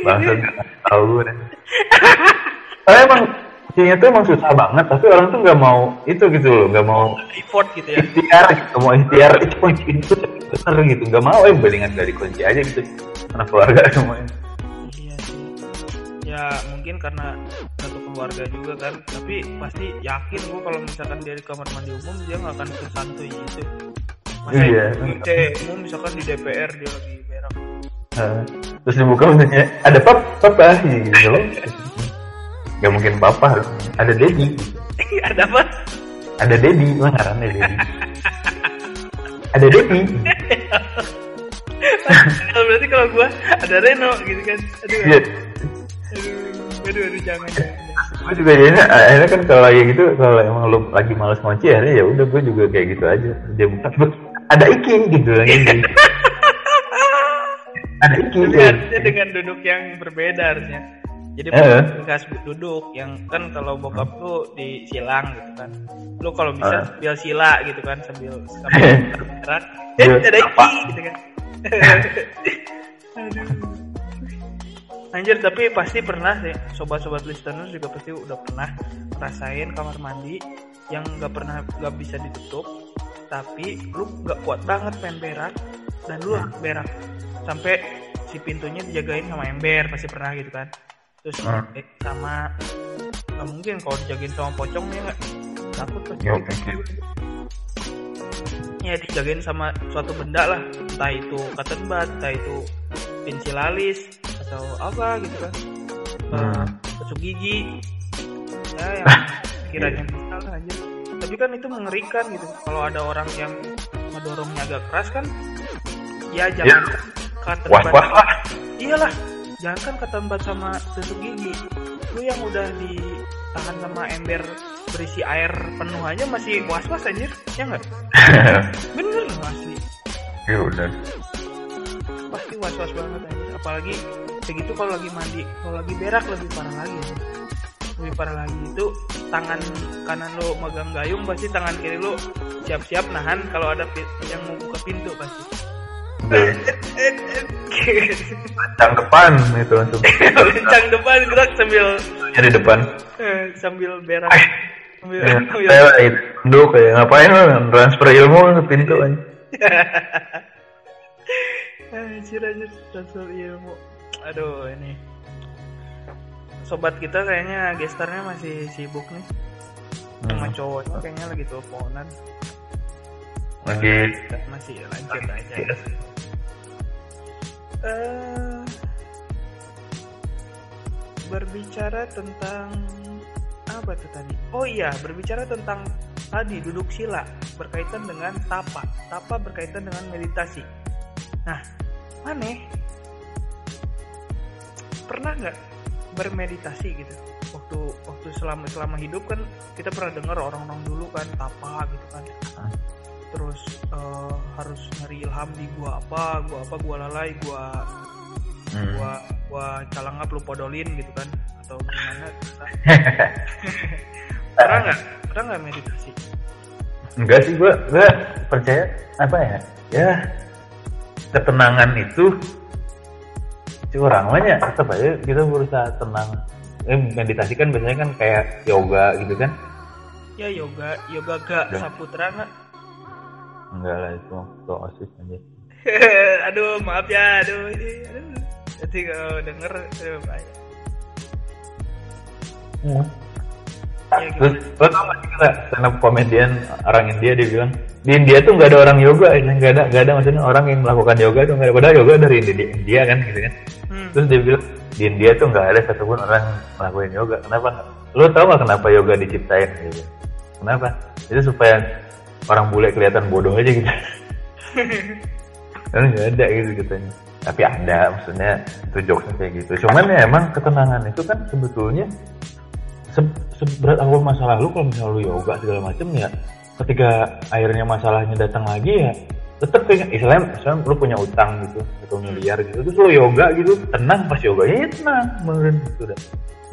bangsa nggak tahu gue Soalnya emang Kayaknya tuh emang susah banget, tapi orang tuh nggak mau itu gitu loh, nggak mau Effort gitu ya. ikhtiar, nggak mau ikhtiar, itu kunci pintu bener gitu, nggak mau eh mendingan gak dikunci aja gitu, anak keluarga semuanya. Iya sih. Ya mungkin karena satu keluarga juga kan, tapi pasti yakin gua kalau misalkan dia di kamar mandi umum dia nggak akan sesantuy itu. Masa Iya. umum misalkan di DPR dia lagi berak. Nah, terus dibuka pintunya, ada pap, papa gitu loh. Gak mungkin papa harus ada Dedi, ada apa? ada Dedi, mana ngarannya Dedi. Ada Dedi, Kalau berarti kalau gua ada Reno gitu kan. Aduh. iya. Aduh, aduh, aduh jangan. Gue juga jadinya akhirnya kan kalau lagi gitu, kalau emang lu lagi males kunci akhirnya ya udah gue juga kayak gitu aja. Dia buka, "Bek, ada Iki gitu lagi. ada Iki. Ya. harusnya dengan duduk yang berbeda harusnya. Jadi bukan khas duduk yang kan kalau bokap lu di silang gitu kan. Lu kalau bisa Eh. sambil sila gitu kan sambil sambil. Eh ada iki gitu kan. Aduh. Anjir tapi pasti pernah sih sobat-sobat listeners juga pasti udah pernah rasain kamar mandi yang nggak pernah nggak bisa ditutup tapi lu nggak kuat banget pengen berak dan lu harus berak sampai si pintunya dijagain sama ember pasti pernah gitu kan terus Hmm. eh, sama nggak mungkin kalau dijagain sama pocong ya nggak? Takut pasti Ya, ya dijagain sama suatu benda lah. Entah itu cotton bud entah itu pensil alis atau apa gitu kan. Hmm. tusuk gigi. Ya yang kiranya bisa lah aja tapi kan itu mengerikan gitu. Kalau ada orang yang mendorongnya agak keras kan ya jangan cotton Was bud was lah. iyalah jangan kan bud sama tusuk gigi. Lu yang udah ditahan sama ember berisi air penuh aja masih was was anjir. Ya nggak? Bener loh asli. Ya udah. pasti was was banget anjir. Apalagi segitu kalau lagi mandi kalau lagi berak lebih parah lagi. Anjir. lebih parah lagi. Itu tangan kanan lo megang gayung pasti tangan kiri lo siap-siap nahan kalau ada yang mau buka pintu pasti Udah. Cangkepan itu langsung. kencang depan gerak sambil Di depan. eh, sambil berak sambil, Ya, sambil saya lagi duduk kayak ngapain lu transfer ilmu ke pintu aja. anjir anjir transfer ilmu aduh ini sobat kita kayaknya gestarnya masih sibuk nih sama Hmm. cowoknya kayaknya lagi teleponan Lanjut. masih lanjut aja Eh, berbicara tentang apa tuh tadi? Oh iya, berbicara tentang tadi duduk sila berkaitan dengan tapa. Tapa berkaitan dengan meditasi. Nah, aneh. Pernah nggak bermeditasi gitu? Waktu waktu selama selama hidup kan kita pernah dengar orang-orang dulu kan tapa gitu kan. Terus eh, harus nyari ilham di gua apa, gua apa, gua lalai, gua Hmm. gua gua calangap lu podolin gitu kan atau gimana pernah nggak pernah nggak meditasi Enggak sih gua gua percaya apa ya? Ya ketenangan itu curang banyak tetap aja kita berusaha tenang. Eh, meditasi kan biasanya kan kayak yoga gitu kan? ya yoga yoga gak saputra nggak Enggak lah itu itu osis aja. aduh maaf ya aduh ini aduh nanti kalau denger aduh bahaya Hmm. ya Terus gimana lo tau gak sih kata stand up komedian orang India dia bilang di India tuh nggak ada orang yoga, nggak ada nggak ada maksudnya orang yang melakukan yoga tuh nggak ada. Padahal yoga dari India, India kan gitu kan. hmm. Terus dia bilang di India tuh nggak ada satupun orang melakukan yoga. Kenapa? Lo tau gak kenapa yoga diciptain gitu? Kenapa? Itu supaya orang bule kelihatan bodoh aja gitu. Karena nggak ada gitu katanya. Tapi ada maksudnya itu jokesnya kayak gitu. Cuman ya emang ketenangan itu kan sebetulnya se- seberat apa masalah lu kalau misalnya lu yoga segala macem ya ketika akhirnya masalahnya datang lagi ya tetap kayak istilahnya misalnya lu punya utang gitu satu miliar gitu terus lu yoga gitu tenang pas yoganya ya tenang beneran gitu dah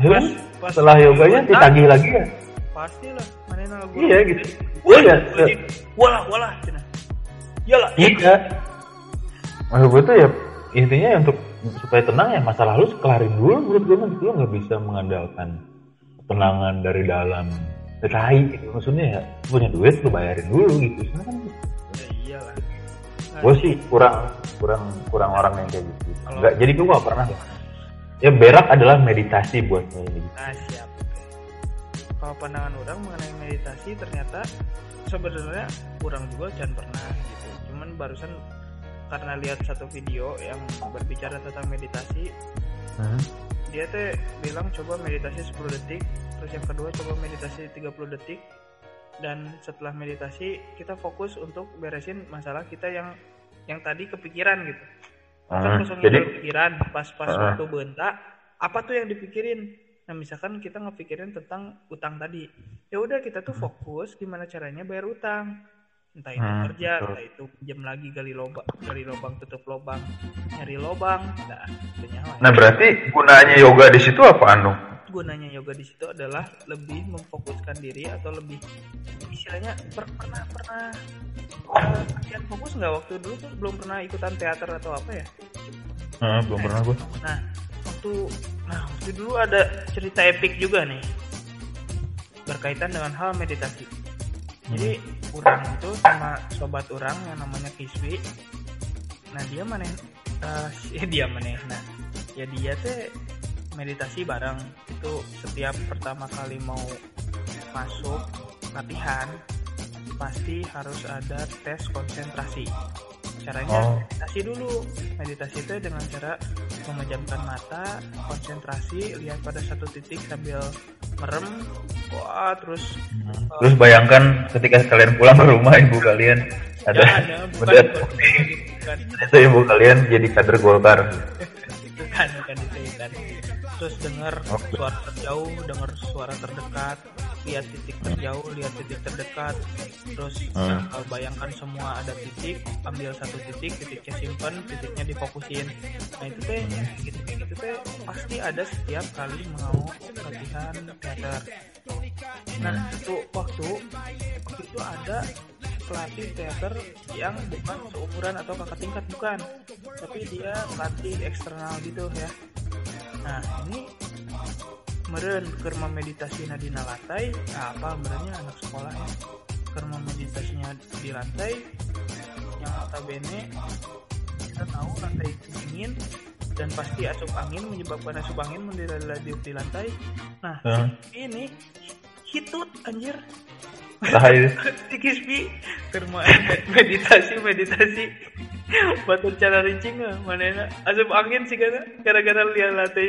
kan? Pas- pas setelah yoganya ditagih lagi ya pasti lah mana iya gitu iya wajib. walah walah iyalah. Iya. Maksud gue tuh ya intinya ya untuk supaya tenang ya masalah lu kelarin dulu. Menurut gue gitu lu nggak bisa mengandalkan ketenangan dari dalam rai gitu. Maksudnya ya punya duit lu bayarin dulu gitu. Sebenarnya kan ya iyalah. gue sih kurang kurang kurang orang yang kayak gitu. Kalau- nggak jadi gue gak pernah. Ya berak adalah meditasi buat saya gitu. Nah, siap. Kalau pandangan orang mengenai meditasi ternyata sebenarnya kurang juga jangan pernah gitu. Cuman barusan karena lihat satu video yang berbicara tentang meditasi, Hmm. dia teh bilang coba meditasi 10 detik, terus yang kedua coba meditasi 30 detik dan setelah meditasi kita fokus untuk beresin masalah kita yang yang tadi kepikiran gitu. kan Hmm. langsung jadi pikiran pas-pas Ah. waktu bentak apa tuh yang dipikirin nah misalkan kita ngepikirin tentang utang tadi ya udah kita tuh fokus gimana caranya bayar utang. Entah itu Hmm, kerja betul. entah itu pinjam lagi gali lobang gali lobang tutup lobang nyari lobang nah nyala nah berarti gunanya yoga di situ apa anu gunanya yoga di situ adalah lebih memfokuskan diri atau lebih istilahnya per- pernah pernah eh, kalian fokus nggak waktu dulu tuh belum pernah ikutan teater atau apa ya? Hmm, belum pernah gue Nah, waktu nah waktu dulu ada cerita epik juga nih berkaitan dengan hal meditasi. Jadi orang itu sama sobat orang yang namanya Kiswi. Nah dia mana? eh dia mana? Nah ya dia teh meditasi bareng itu setiap pertama kali mau masuk latihan pasti harus ada tes konsentrasi. Caranya Oh. meditasi dulu. Meditasi itu dengan cara memejamkan mata, konsentrasi, lihat pada satu titik sambil merem. Wah, terus terus bayangkan ketika kalian pulang ke rumah ibu kalian ada ya ada bukan bener bukan bukan itu ibu kalian jadi kader Golkar bukan bukan disebutkan. Terus dengar suara terjauh, dengar suara terdekat, lihat titik terjauh, lihat titik terdekat. Terus Hmm. eh, bayangkan semua ada titik, ambil satu titik, titiknya simpan, titiknya difokusin. Nah itu teh, gitu kayak gitu teh pasti ada setiap kali mau latihan teater. Nah itu waktu waktu itu ada pelatih teater yang bukan seumuran atau kakak tingkat bukan, tapi dia pelatih eksternal gitu ya. Nah ini meren kerma meditasi di lantai. Nah, apa merenya anak sekolah ya kerma meditasinya di lantai yang notabene kita tahu lantai itu dingin dan pasti asup angin menyebabkan asup angin mendiradil di lantai. Nah Hmm. ini hitut anjir. Kispi kerma meditasi meditasi. Batu cara rincing mana enak? Asup angin sih karena gara-gara lihat lantai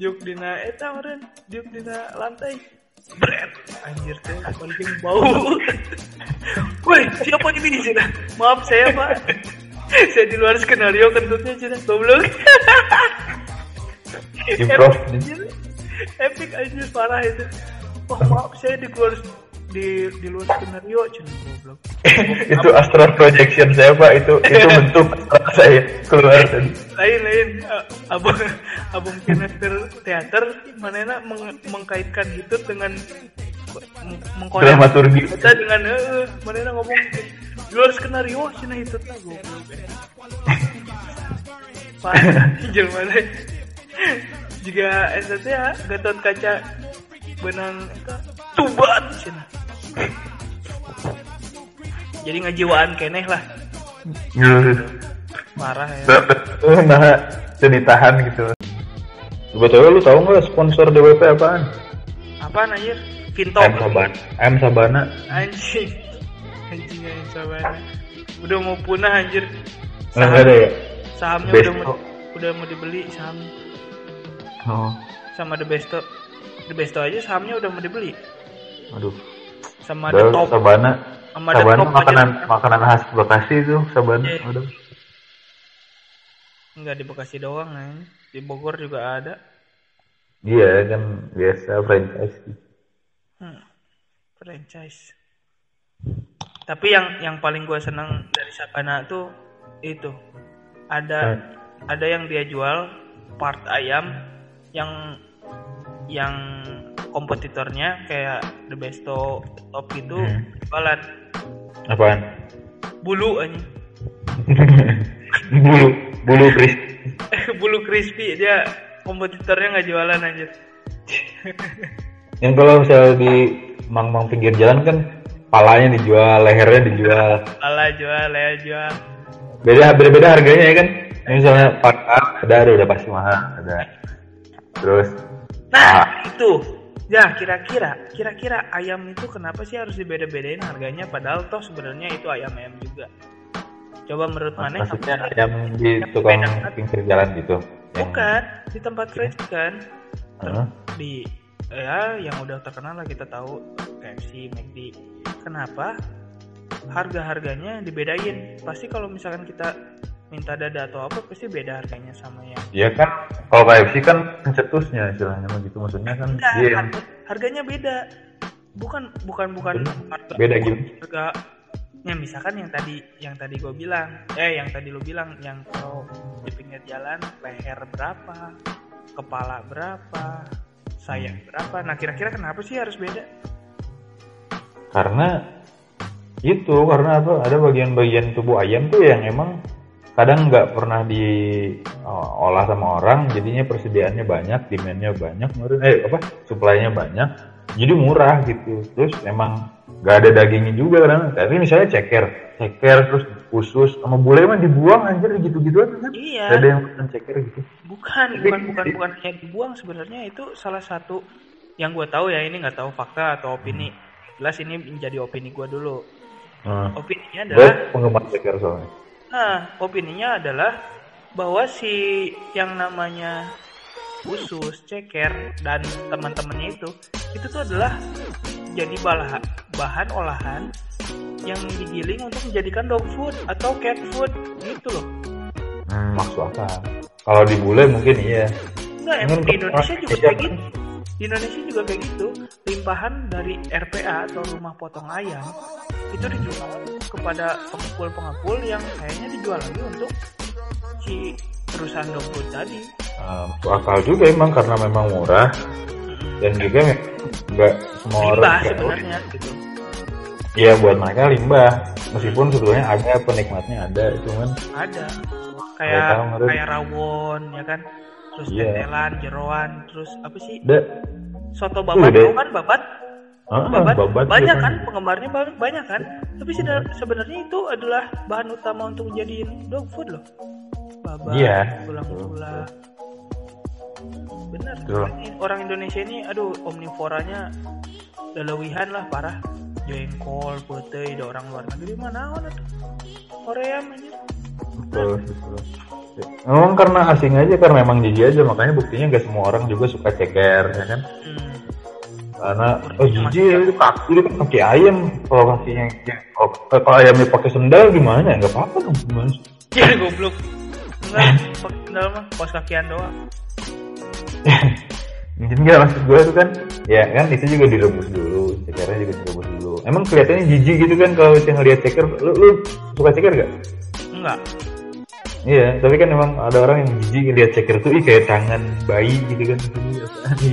juk dina eta meren juk dina lantai Bret, anjir teh paling bau. Woi, siapa ini di sini? Maaf saya pak, saya di luar skenario kentutnya cina goblok. Improv. Epic anjir parah itu. Oh maaf saya di luar di di luar skenario cina goblok. itu astral projection saya pak. Itu itu bentuk saya keluar tadi lain lain. Uh, abang abang kineser teater mana meng, mengkaitkan itu dengan meng- mengkonek dramaturgi. kita dengan eh mana ngomong di luar skenario cina itu tuh goblok. Eh. Pak, mana? Juga SST ya gatot kaca benang tubat cina jadi ngajiwaan keneh lah. Marah ya. Nah itu ditahan gitu. Sebetulnya lu tahu nggak sponsor DWP apaan? apaan anjir? Vinto M Sabana. M Sabana. anjing. Anjing anjing sabana. Udah mau punah anjir. Nggak ada ya? sahamnya Besto. udah mau udah mau dibeli saham. Oh, sama The Besto. The Besto aja sahamnya udah mau dibeli aduh. sama Udah, Top Sabana. sama Sabana Top makanan aja makanan khas Bekasi itu Sabana. Iya. Udah. enggak di Bekasi doang nih di Bogor juga ada Iya kan biasa franchise. Hmm, franchise. Tapi yang yang paling gue seneng dari Sabana tuh itu ada ada yang dia jual part ayam yang yang kompetitornya kayak The Besto Top gitu Hmm. jualan Apaan? bulu aja bulu bulu Chris. bulu crispy dia kompetitornya nggak jualan aja Yang kalau misalnya di mang-mang pinggir jalan kan palanya dijual, lehernya dijual. ala jual ya jual Beda beda-beda harganya ya kan. Yang Misalnya A ada ada udah pasti mahal ada. Terus Nah, itu. Ya, kira-kira, kira-kira ayam itu kenapa sih harus dibeda-bedain harganya padahal toh sebenarnya itu ayam-ayam juga. Coba menurut mana maksudnya ayam di tukang pinggir jalan gitu. Yang- Bukan, di tempat fresh kan. Heeh. Di ya yang udah terkenal lah kita tahu KFC, McD. Kenapa harga-harganya dibedain? Pasti kalau misalkan kita minta dada atau apa pasti beda harganya sama yang Iya kan, kalau KFC kan pencetusnya istilahnya mah gitu maksudnya kan Enggak, dia yang harga- harganya beda. Bukan bukan bukan harga beda gitu. harga ya misalkan yang tadi yang tadi gue bilang eh yang tadi lu bilang yang kalau di pinggir jalan leher berapa kepala berapa sayang berapa nah kira-kira kenapa sih harus beda Karena itu karena apa? Ada bagian-bagian tubuh ayam tuh yang emang kadang nggak pernah diolah sama orang, jadinya persediaannya banyak, demandnya banyak, eh apa? Suplainya banyak, jadi murah gitu. Terus emang nggak ada dagingnya juga kadang. Tapi misalnya ceker, ceker terus usus sama bule mah dibuang anjir gitu-gitu aja kan. iya ada yang makan ceker gitu. bukan bukan bukan bukan hanya dibuang sebenarnya itu salah satu yang gue tahu ya ini nggak tahu fakta atau opini jelas ini menjadi opini gue dulu Nah, opininya gue adalah penggemar ceker soalnya. Nah, opininya adalah bahwa si yang namanya usus, ceker, dan teman-temannya itu, itu tuh adalah jadi balah, bahan olahan yang digiling untuk menjadikan dog food atau cat food gitu loh. Hmm, maksud apa? Kalau di bule mungkin iya. Enggak, Emang emang di Indonesia juga kayak gitu. Di Indonesia juga kayak gitu. Limpahan dari RPA atau rumah potong ayam itu dijual kepada pengepul-pengepul yang kayaknya dijual lagi untuk si perusahaan dog food tadi. Uh, akal juga emang karena memang murah dan juga nggak semua orang Limbah nggak- sebenarnya gitu. Iya buat mereka limbah meskipun sebetulnya ada penikmatnya ada cuman Ada Kayak kayak rawon ya kan. Terus Iya. tetelan, jeroan, terus apa sih? ada Soto babat deh. tahu kan babat? ah, babat, babat banyak juga. kan penggemarnya ba- banyak kan? Tapi seder- sebenarnya itu adalah bahan utama untuk jadiin dog food loh. Babat Iya. tulang-tulang bener orang Indonesia ini aduh omnivoranya lelewihan lah parah. Jengkol putih ada orang luar negeri. Mana mana tuh? Korea anjir betul betul Memang karena asing aja karena memang jijik aja makanya buktinya gak semua orang juga suka ceker ya kan hmm. karena oh jijik itu kaki itu kan kaki ayam kalau kakinya oh, kalau ayamnya pakai sendal gimana ya nggak apa-apa dong gimana sih? ya goblok enggak pakai sendal mah pos kakian doang Mungkin nggak maksud gue tuh kan ya kan itu juga direbus dulu cekernya juga direbus dulu emang kelihatannya jijik gitu kan kalau saya ngeliat ceker lu, lu suka ceker gak? enggak Iya, tapi kan emang ada orang yang jijik ngeliat ceker tuh ih kayak tangan bayi gitu kan.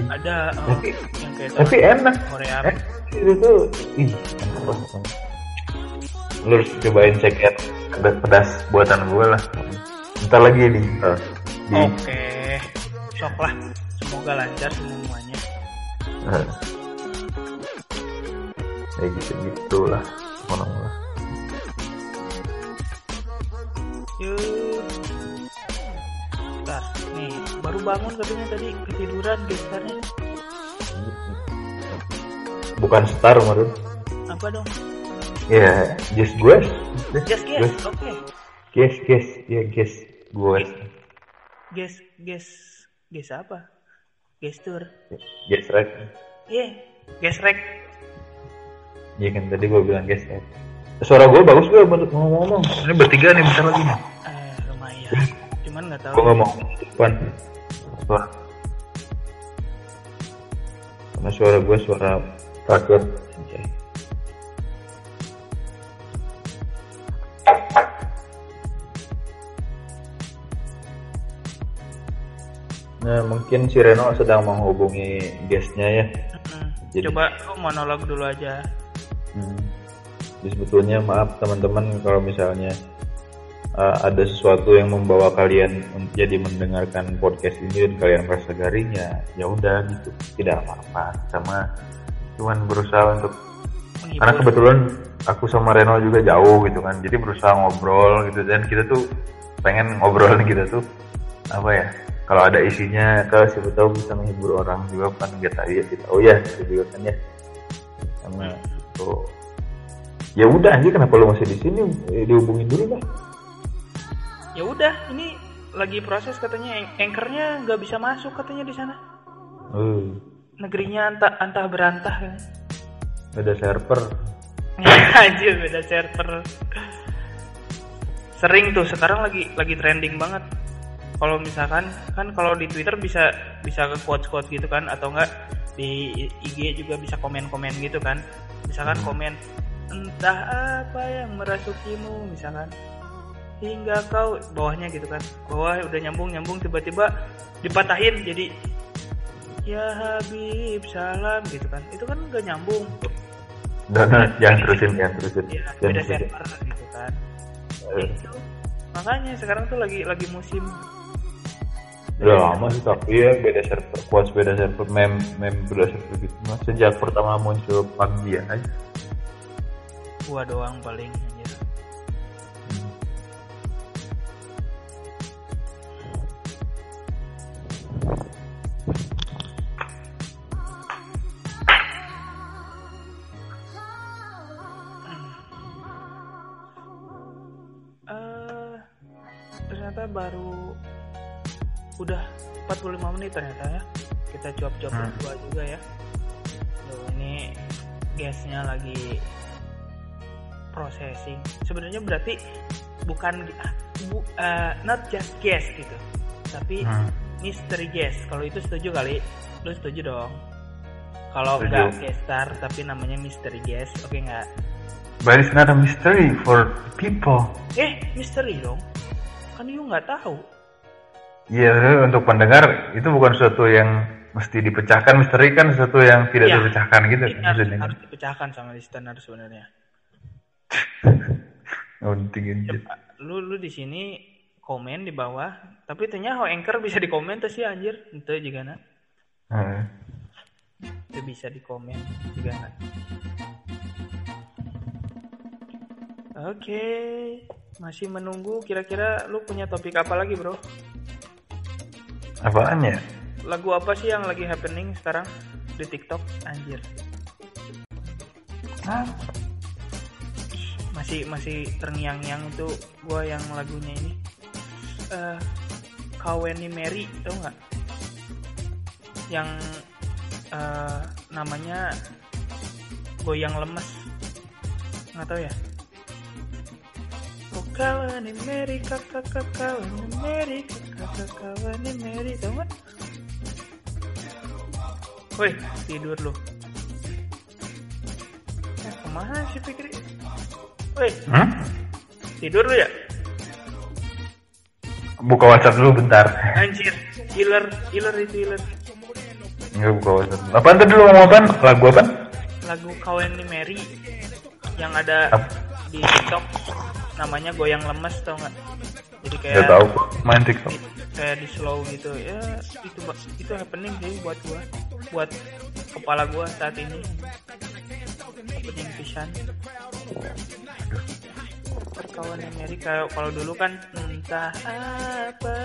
ada oh, Tapi- yang kayak Tapi enak. Korea Eh, itu tuh ih. Lu harus cobain ceker pedas-pedas buatan gue lah. Ntar lagi di uh, di oke sok lah semoga lancar semuanya uh, kayak gitu gitu lah. Yuk Bentar, nih baru bangun katanya tadi ketiduran gestarnya Bukan star menurut. apa dong Ya, just gue. yes yes oke Guess, guess, ya guess gue. Guess, guess, guess apa? Gestur. Guess right. Iya, guess rek. Iya kan tadi gue bilang guess right. Suara gue bagus gue ngomong-ngomong. Ini bertiga nih bentar lagi nih. Eh, lumayan. Cuman nggak tahu. Gue nggak mau depan. Suara. Karena suara gue suara. Anjay. Nah mungkin si Reno sedang menghubungi guestnya ya. Hmm, Jadi- Coba lu monolog dulu aja. Hmm. Sebetulnya maaf teman-teman kalau misalnya uh, ada sesuatu yang membawa kalian jadi mendengarkan podcast ini dan kalian merasa garing ya ya udah gitu. Tidak apa-apa. Sama cuman berusaha untuk Menghibur. karena kebetulan aku sama Reno juga jauh gitu kan. Jadi berusaha ngobrol gitu. Dan kita tuh pengen ngobrol kita tuh apa ya kalau ada isinya kalau siapa tahu bisa menghibur orang juga kan nggak tahu ya kita oh ya gitu juga kan ya. Karena tuh ya udah anjir kenapa lu masih di sini Eh, dihubungin dulu lah Ya udah, ini lagi proses katanya anchornya nggak bisa masuk katanya di sana. uh, Negerinya antah antah berantah kan. beda server Anjir beda server. Sering tuh sekarang lagi lagi trending banget. Kalau misalkan kan kalau di Twitter bisa bisa ke quotes quotes gitu kan atau enggak di IG juga bisa komen-komen gitu kan. Misalkan komen entah apa yang merasukimu misalkan. Hingga kau bawahnya gitu kan. Bawah udah nyambung nyambung tiba-tiba dipatahin jadi ya Habib salam gitu kan. Itu kan nggak nyambung. Udah nah, jangan terusin jangan terusin. Ya jangan beda terusin. server gitu kan. Eh, itu makanya sekarang tuh lagi lagi musim. Udah lama sih tapi ya beda server. Kuas beda server mem mem beda server gitu. Mas sejak pertama muncul PUBG aja gua doang paling anjir. Eh, ternyata baru udah 45 menit ternyata ya kita cuap-cuap Hmm. berdua juga ya Tuh, ini gasnya lagi processing. Sebenarnya berarti bukan ah, bu, eh, not just gas gitu tapi Hmm. mystery gas kalau itu setuju kali lu setuju dong. Kalau nggak gas star tapi namanya mystery gas oke nggak? But it's not a mystery for people. Eh mystery dong. Kan you nggak tahu. Iya, untuk pendengar itu bukan sesuatu yang mesti dipecahkan. Misteri kan sesuatu yang tidak Iya. terpecahkan gitu. harus, harus dipecahkan sama listener sebenarnya Oh. Coba, lu lu di sini komen di bawah tapi ternyata anchor bisa di komen tuh sih anjir itu juga nak Hmm. itu bisa di komen juga nak oke masih menunggu kira-kira lu punya topik apa lagi bro Apaan ya? lagu apa sih yang lagi happening sekarang di TikTok anjir masih masih terngiang-ngiang itu gua yang lagunya ini. Eh Kaweni Mary tau nggak? Yang eh, namanya goyang lemes. Nggak tahu ya? Oh Kaweni Mary kakak Kaweni Mary kakak Kaweni Mary tau nggak? Woi tidur lu. Eh, ke mana sih Fikri Woi Hmm? tidur lu ya Buka WhatsApp dulu bentar. Anjir, killer, killer itu killer. Enggak buka WhatsApp. Apaan tadi lu ngomong apaan? Lagu apaan? Lagu Kaweni Mary yang ada Ap- di TikTok namanya goyang lemes tau nggak? Jadi kayak Enggak tahu. Main TikTok. kayak di slow gitu ya itu itu happening sih buat gua buat kepala gua saat ini happening pisan kawan Amerika kalau dulu kan entah apa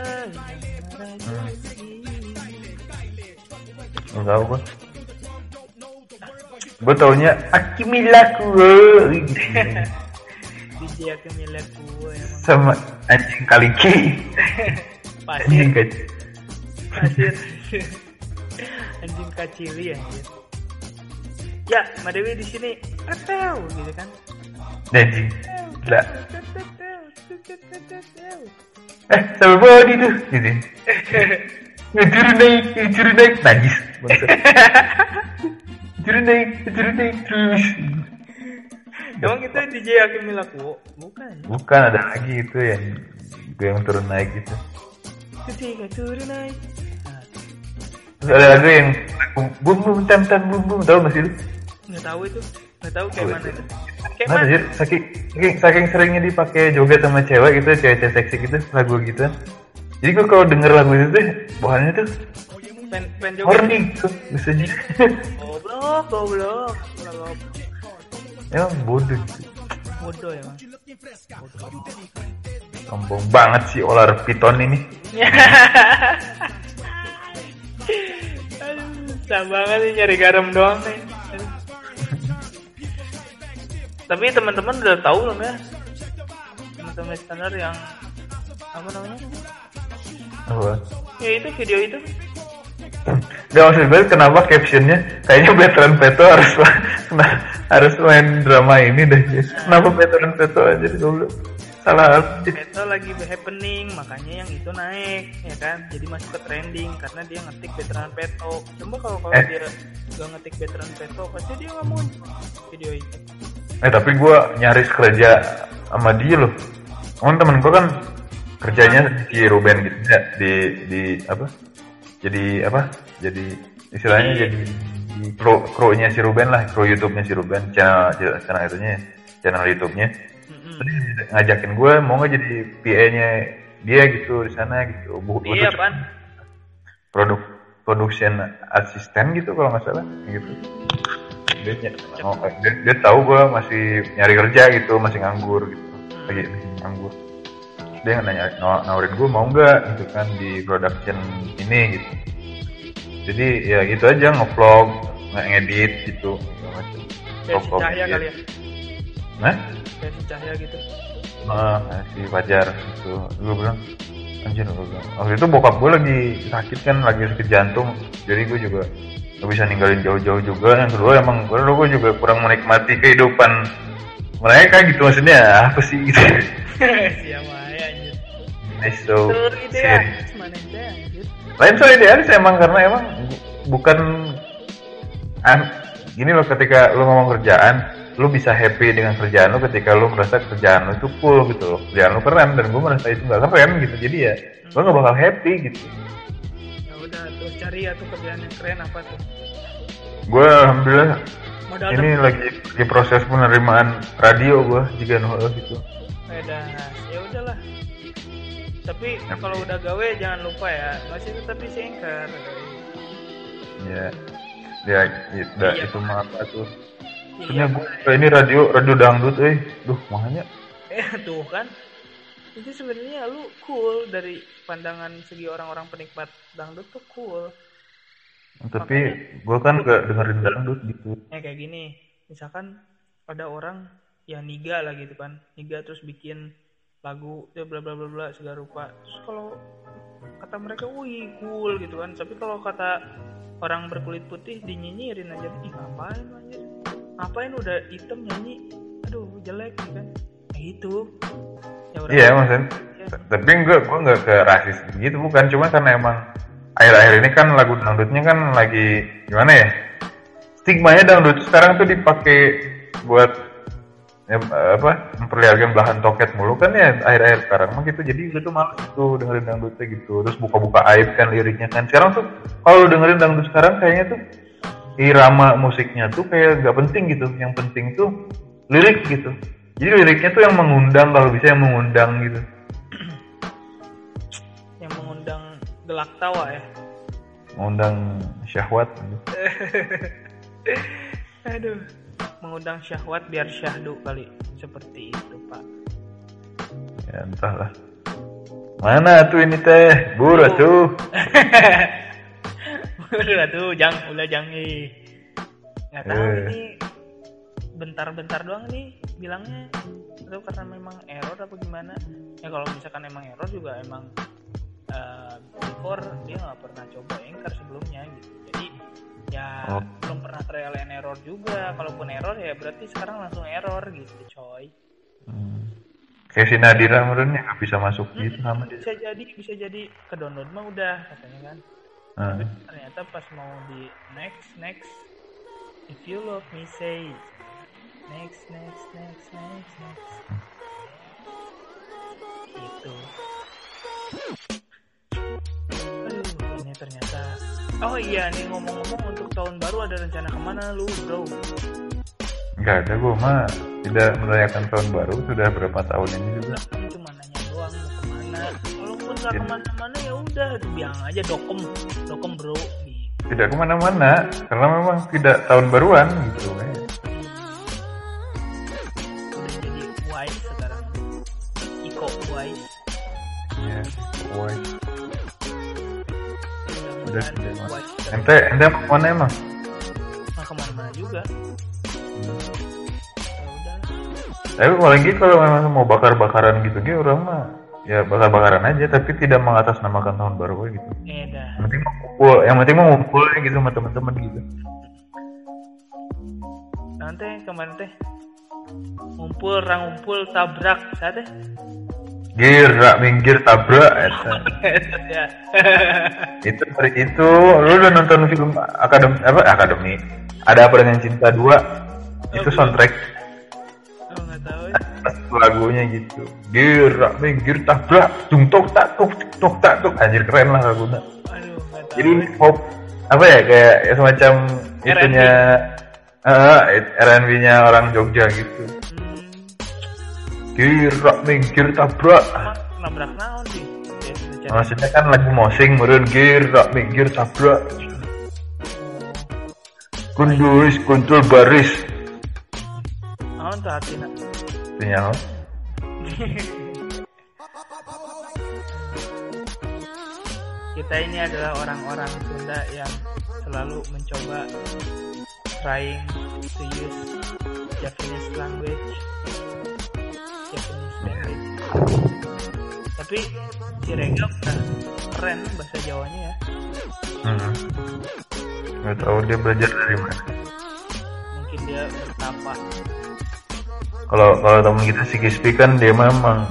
terjadi. Enggak gua. Gua taunya Akimilaku. DJ Akemilaku emang sama anjing kaliki. pasir Anjing kecil. anjing kacili anjir ya Mbak Dewi di sini atau gitu kan Anjing. Gila. Eh, sama body tuh. Gitu. Ngejuru naik, ngejuru naik. Najis. Ngejuru naik, ngejuru naik terus. Emang itu DJ Akemilaku bukan Bukan ada lagi itu yang gue yang turun naik gitu. ketika turun naik Terus ada lagu yang bum bum tem tem bum bum tahu gak sih lu? nggak tahu itu nggak tahu kayak mana itu. kayak Nah, mana saking, saking, saking seringnya dipakai joget sama cewek gitu, cewek-cewek seksi gitu, lagu gitu. Jadi gue kalau denger lagu itu tuh, bahannya tuh pen pen juga horny gitu, biasanya. goblok goblok goblok Emang bodoh gitu. bodoh ya bang Sombong banget sih olar piton ini. Sama banget nih nyari garam doang nih. Tapi teman-teman udah tahu belum ya? Teman-teman listener yang apa namanya? Apa? Ya itu video itu. Gak maksud gue kenapa captionnya kayaknya veteran Peto harus kena- harus main drama ini deh. Kenapa veteran Peto aja dulu? Salah? Itu lagi happening, makanya yang itu naik, ya kan? Jadi masuk ke trending karena dia ngetik veteran Peto. Coba kalau kalau Eh. dia gak ngetik veteran Peto, pasti dia nggak mau video itu. Eh tapi gue nyaris kerja sama dia loh. Kan temen gue kan kerjanya si Ruben gitu ya di di apa? Jadi apa? Jadi istilahnya Di- jadi di kru krunya si Ruben lah, kru YouTube-nya si Ruben, channel channel itunya, channel YouTube-nya. Tadi ngajakin gue mau nggak jadi PA-nya dia gitu di sana gitu. Bu- Iya, pan. produk production assistant gitu kalau nggak salah gitu. Dia, oh, dia, dia tahu gue masih nyari kerja gitu, masih nganggur gitu, lagi nganggur. Dia nanya naw- nawarin gue mau nggak gitu kan di production ini gitu. Jadi ya gitu aja ngevlog, ngedit gitu. Kayak si Cahya kali ya. Nah, Si Cahya gitu. Nah, si Fajar itu. Gue bilang anjir gue bilang. Waktu itu bokap gue lagi sakit kan lagi sakit jantung. Jadi gue juga gak bisa ninggalin jauh-jauh juga. Yang kedua emang gue gue juga kurang menikmati kehidupan mereka gitu maksudnya. Apa sih gitu? Siapa ya anjir. Nice, so Telur itu ya. Mana lain soal idealis emang karena emang bu- bukan an, gini loh ketika lu ngomong kerjaan lu bisa happy dengan kerjaan lu ketika lu merasa kerjaan lu itu cool gitu loh kerjaan lu keren dan gue merasa itu gak keren gitu jadi ya gue gak bakal happy gitu Ya udah terus cari ya tuh kerjaan yang keren apa tuh. gue alhamdulillah Modal ini lagi di proses penerimaan radio gue jika nol gitu beda. Ya udahlah. Tapi kalau udah gawe jangan lupa ya masih tetap di anchor. ya ya itu, Iya. itu mah apa tuh Punya gue ini radio radio dangdut eh. Duh makanya Eh tuh kan. Itu sebenarnya lu cool dari pandangan segi orang-orang penikmat dangdut tuh cool. tapi gue kan gak dengerin dangdut gitu. Ya kayak gini. Misalkan ada orang yang niga lah gitu kan. Niga terus bikin lagu ya bla bla bla bla segala rupa. Terus kalau kata mereka wih cool gitu kan. Tapi kalau kata orang berkulit putih dinyinyirin aja. Ih ngapain aja ngapain udah hitam nyanyi? Aduh jelek gitu kan. Kayak gitu ya iya maksudnya ya. tapi gue gue nggak ke rasis gitu bukan. Cuma karena emang akhir-akhir ini kan lagu dangdutnya kan lagi gimana ya? Stigmanya dangdut sekarang tuh dipakai buat ya, apa memperlihatkan belahan toket mulu kan ya akhir-akhir sekarang. Mah gitu. Jadi gue tuh malas tuh dengerin dangdutnya gitu. Terus buka-buka aib kan liriknya kan. Sekarang tuh kalau dengerin dangdut sekarang kayaknya tuh irama musiknya tuh kayak gak penting gitu. Yang penting tuh lirik gitu. Jadi liriknya tuh yang mengundang kalau bisa yang mengundang gitu. Yang mengundang gelak tawa ya? Mengundang syahwat gitu. aduh mengundang syahwat biar syahdu kali. Seperti itu pak. Ya entahlah. Mana tuh ini teh? Buru tuh tuh jang udah jangi nggak tahu eh. ini bentar-bentar doang nih bilangnya. Itu karena memang error apa gimana? Ya kalau misalkan emang error juga emang uh, before dia nggak pernah coba anchor sebelumnya gitu. Jadi ya oh. belum pernah trial and error juga. Kalaupun error ya berarti sekarang langsung error gitu coy. Hmm. kayak si Nadira menurutnya nggak bisa masuk hmm, gitu sama dia. bisa jadi bisa jadi. Ke download mah udah katanya kan hmm. ternyata pas mau di next next. If you love me say next next next next next. Itu aduh ini ternyata. Oh iya nih ngomong-ngomong untuk tahun baru ada rencana ke mana lu bro? Gak ada gue mah tidak merayakan tahun baru sudah berapa tahun ini juga. Mau ke mana walaupun gak ke mana-mana ya udah bilang aja dokem dokem bro tidak ke mana-mana karena memang tidak tahun baruan gitu ya. udah ente ente mau mana emang? Nah ke mana-mana juga. Hmm. tapi paling gitu kalau memang mau bakar-bakaran gitu gitu orang mah ya bakar-bakaran aja tapi tidak mengatasnamakan tahun baru gitu. Eh, yang penting mau kumpul yang penting mau ngumpul gitu sama teman-teman gitu. Nanti kemarin teh ngumpul orang ngumpul tabrak saat teh. Gira minggir tabrak ya. itu itu lu udah nonton film akademi apa akademi? Ada apa dengan cinta dua? Itu soundtrack. Oh, tahu lagunya gitu gira minggir tabrak tung tok tak tuk tuk tak tuk anjir keren lah lagunya jadi pop apa ya kayak ya semacam itunya uh, R&B nya orang Jogja gitu Kira minggir tabrak. Nabrak naon sih? Maksudnya kan lagi mosing meren kira minggir tabrak. Kunduris kuntul baris. Naon tuh artinya? Artinya Kita ini adalah orang-orang Sunda yang selalu mencoba trying to use Japanese language. Tapi si Rega udah keren bahasa Jawanya ya. Hmm. nggak tahu dia belajar dari mana. Mungkin dia bertapa kalau kalau teman kita si Kispi kan dia memang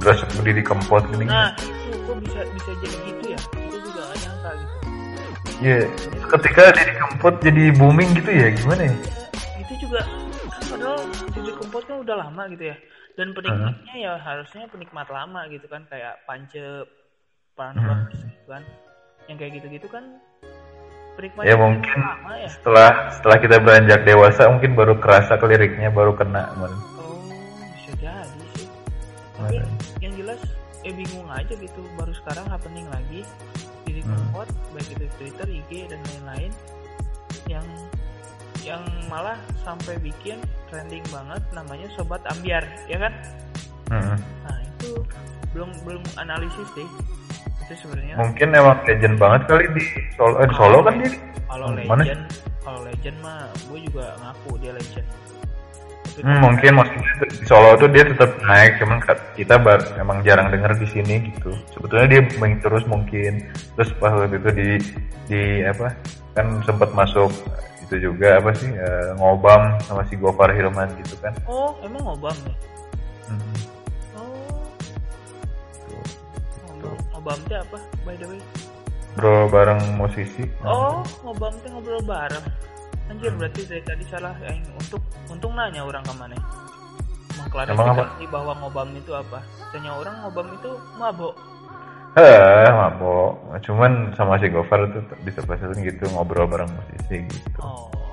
berasa berdiri kempot gini nah itu kok bisa bisa jadi gitu ya itu juga gak nyangka gitu Iya, yeah. ketika jadi kempot jadi booming gitu ya gimana ya? Itu juga kan padahal jadi kempot kan udah lama gitu ya dan penikmatnya uh-huh. ya harusnya penikmat lama gitu kan kayak pance Prambors uh-huh. gitu kan yang kayak gitu-gitu kan penikmatnya ya mungkin lama ya setelah setelah kita beranjak dewasa mungkin baru kerasa ke liriknya baru kena man. oh bisa jadi sih tapi uh-huh. yang jelas ya bingung aja gitu baru sekarang happening lagi di hmm. baik itu Twitter, IG dan lain-lain yang yang malah sampai bikin trending banget namanya sobat ambiar ya kan hmm. nah itu belum belum analisis deh itu sebenarnya mungkin emang legend banget kali di Solo eh, Solo kan dia kalau legend kalau legend mah gue juga ngaku dia legend Hmm, mungkin maksudnya di Solo tuh dia tetap naik, cuman kita bar, emang jarang denger di sini gitu. Sebetulnya dia main terus mungkin. Terus pas waktu itu di di apa kan sempat masuk itu juga apa sih eh, ngobam sama si Gofar Hilman gitu kan. oh emang ngobam ya Hmm, ngobam ngobam teh apa by the way? Bro bareng musisi. oh ngobam teh ngobrol bareng. Anjir berarti dari tadi salah. Yang untuk untung nanya orang ke mana mengklarifikasi bahwa ngobam itu apa. Tanya orang ngobam itu mabok. Eh, mabok. Cuman sama si Gofar tuh bisa pasarin gitu ngobrol bareng musisi gitu. oh